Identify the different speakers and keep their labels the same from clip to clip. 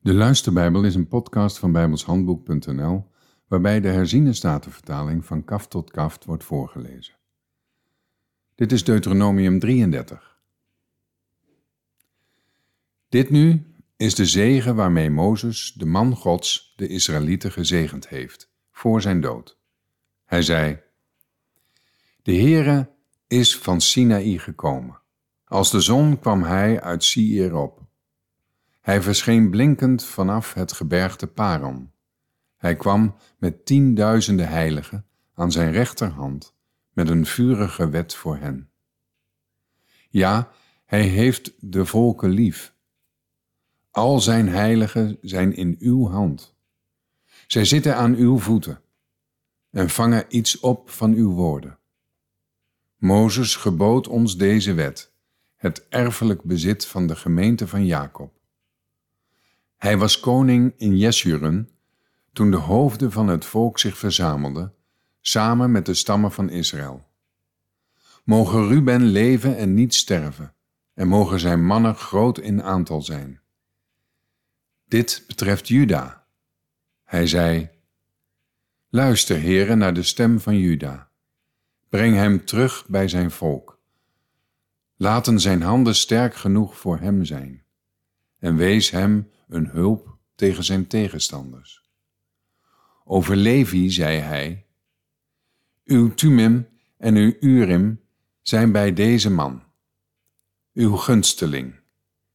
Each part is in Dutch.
Speaker 1: De Luisterbijbel is een podcast van bijbelshandboek.nl waarbij de herziene statenvertaling van kaft tot kaft wordt voorgelezen. Dit is Deuteronomium 33. Dit nu is de zegen waarmee Mozes, de man Gods, de Israëlieten gezegend heeft, voor zijn dood. Hij zei, De Heere is van Sinaï gekomen. Als de zon kwam hij uit Sier op. Hij verscheen blinkend vanaf het gebergte Paran. Hij kwam met tienduizenden heiligen aan zijn rechterhand met een vurige wet voor hen. Ja, hij heeft de volken lief. Al zijn heiligen zijn in uw hand. Zij zitten aan uw voeten en vangen iets op van uw woorden. Mozes gebood ons deze wet, het erfelijk bezit van de gemeente van Jacob. Hij was koning in Jesjuren toen de hoofden van het volk zich verzamelden, samen met de stammen van Israël. Mogen Ruben leven en niet sterven, en mogen zijn mannen groot in aantal zijn. Dit betreft Juda. Hij zei, Luister, heren, naar de stem van Juda. Breng hem terug bij zijn volk. Laten zijn handen sterk genoeg voor hem zijn. En wees hem een hulp tegen zijn tegenstanders. Over Levi zei hij, Uw Tumim en uw Urim zijn bij deze man, uw gunsteling.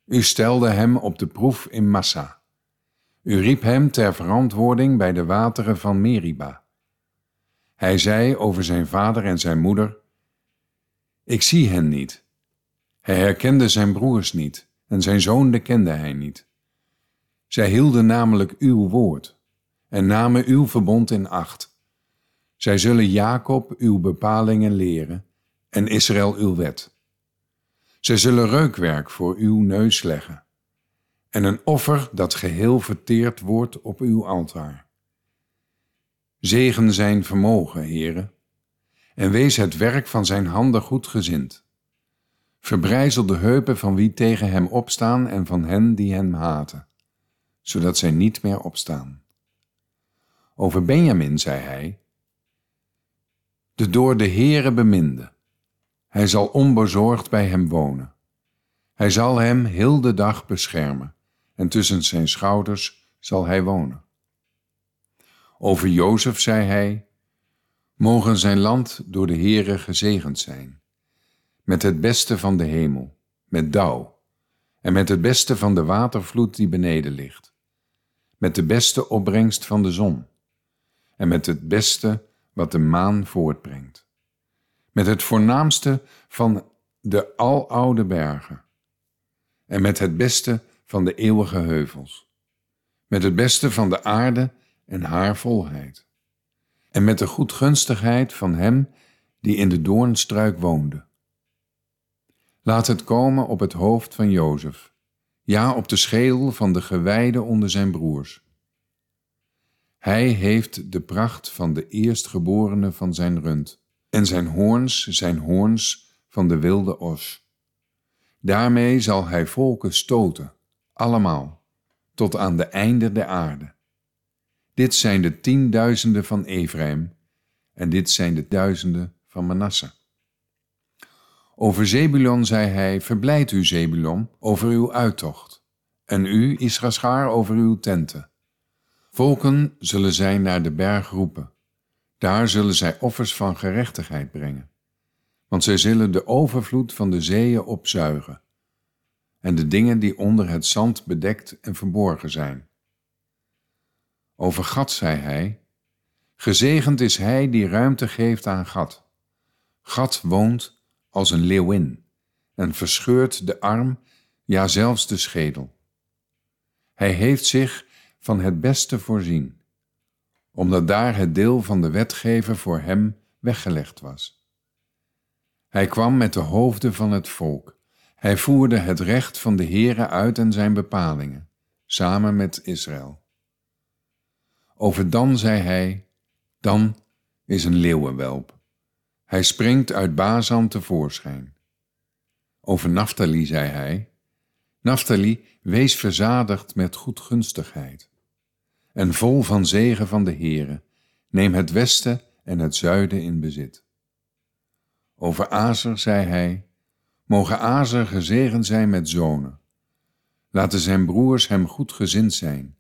Speaker 1: U stelde hem op de proef in Massa. U riep hem ter verantwoording bij de wateren van Meriba. Hij zei over zijn vader en zijn moeder, Ik zie hen niet. Hij herkende zijn broers niet en zijn zoon kende hij niet. Zij hielden namelijk uw woord en namen uw verbond in acht. Zij zullen Jacob uw bepalingen leren en Israël uw wet. Zij zullen reukwerk voor uw neus leggen en een offer dat geheel verteerd wordt op uw altaar. Zegen zijn vermogen, heren, en wees het werk van zijn handen goed gezind. Verbrijzel de heupen van wie tegen hem opstaan en van hen die hem haten zodat zij niet meer opstaan. Over Benjamin zei hij, de door de Heere beminde, hij zal onbezorgd bij hem wonen. Hij zal hem heel de dag beschermen en tussen zijn schouders zal hij wonen. Over Jozef zei hij, mogen zijn land door de Heere gezegend zijn, met het beste van de hemel, met dauw, en met het beste van de watervloed die beneden ligt met de beste opbrengst van de zon en met het beste wat de maan voortbrengt, met het voornaamste van de aloude bergen en met het beste van de eeuwige heuvels, met het beste van de aarde en haar volheid, en met de goedgunstigheid van hem die in de doornstruik woonde. Laat het komen op het hoofd van Jozef ja op de schedel van de gewijde onder zijn broers. Hij heeft de pracht van de eerstgeborene van zijn rund, en zijn hoorns zijn hoorns van de wilde os. Daarmee zal hij volken stoten, allemaal, tot aan de einde der aarde. Dit zijn de tienduizenden van Ephraim, en dit zijn de duizenden van Manasse. Over Zebulon zei hij, verblijd u Zebulon over uw uittocht, en u, Israschaar, over uw tenten. Volken zullen zij naar de berg roepen, daar zullen zij offers van gerechtigheid brengen, want zij zullen de overvloed van de zeeën opzuigen, en de dingen die onder het zand bedekt en verborgen zijn. Over Gad zei hij, gezegend is hij die ruimte geeft aan Gad. Gad woont als een leeuwin en verscheurt de arm, ja zelfs de schedel. Hij heeft zich van het beste voorzien, omdat daar het deel van de wetgever voor hem weggelegd was. Hij kwam met de hoofden van het volk. Hij voerde het recht van de Heere uit en zijn bepalingen, samen met Israël. Over Dan zei hij, Dan is een leeuwenwelp. Hij springt uit Bazan tevoorschijn. Over Naphtali zei hij, Naphtali, wees verzadigd met goedgunstigheid en vol van zegen van de Heere, neem het westen en het zuiden in bezit. Over Azer zei hij, mogen Azer gezegend zijn met zonen. Laten zijn broers hem goed gezind zijn,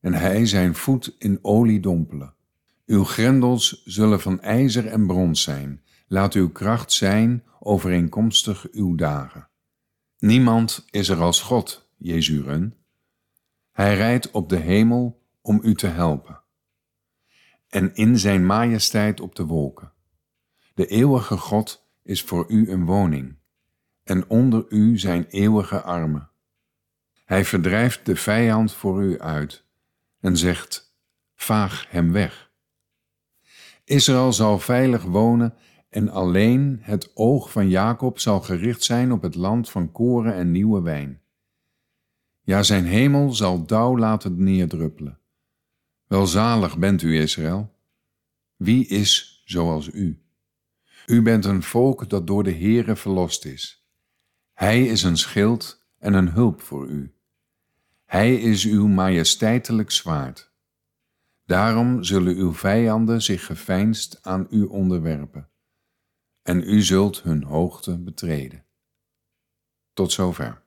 Speaker 1: en hij zijn voet in olie dompelen. Uw grendels zullen van ijzer en brons zijn, laat uw kracht zijn overeenkomstig uw dagen. Niemand is er als God, Jezuren. Hij rijdt op de hemel om u te helpen. En in zijn majesteit op de wolken. De eeuwige God is voor u een woning, en onder u zijn eeuwige armen. Hij verdrijft de vijand voor u uit en zegt, vaag hem weg. Israël zal veilig wonen en alleen het oog van Jacob zal gericht zijn op het land van koren en nieuwe wijn. Ja, zijn hemel zal dauw laten neerdruppelen. Welzalig bent u, Israël. Wie is zoals u? U bent een volk dat door de Heere verlost is. Hij is een schild en een hulp voor u. Hij is uw majesteitelijk zwaard. Daarom zullen uw vijanden zich geveinsd aan u onderwerpen, en u zult hun hoogte betreden. Tot zover.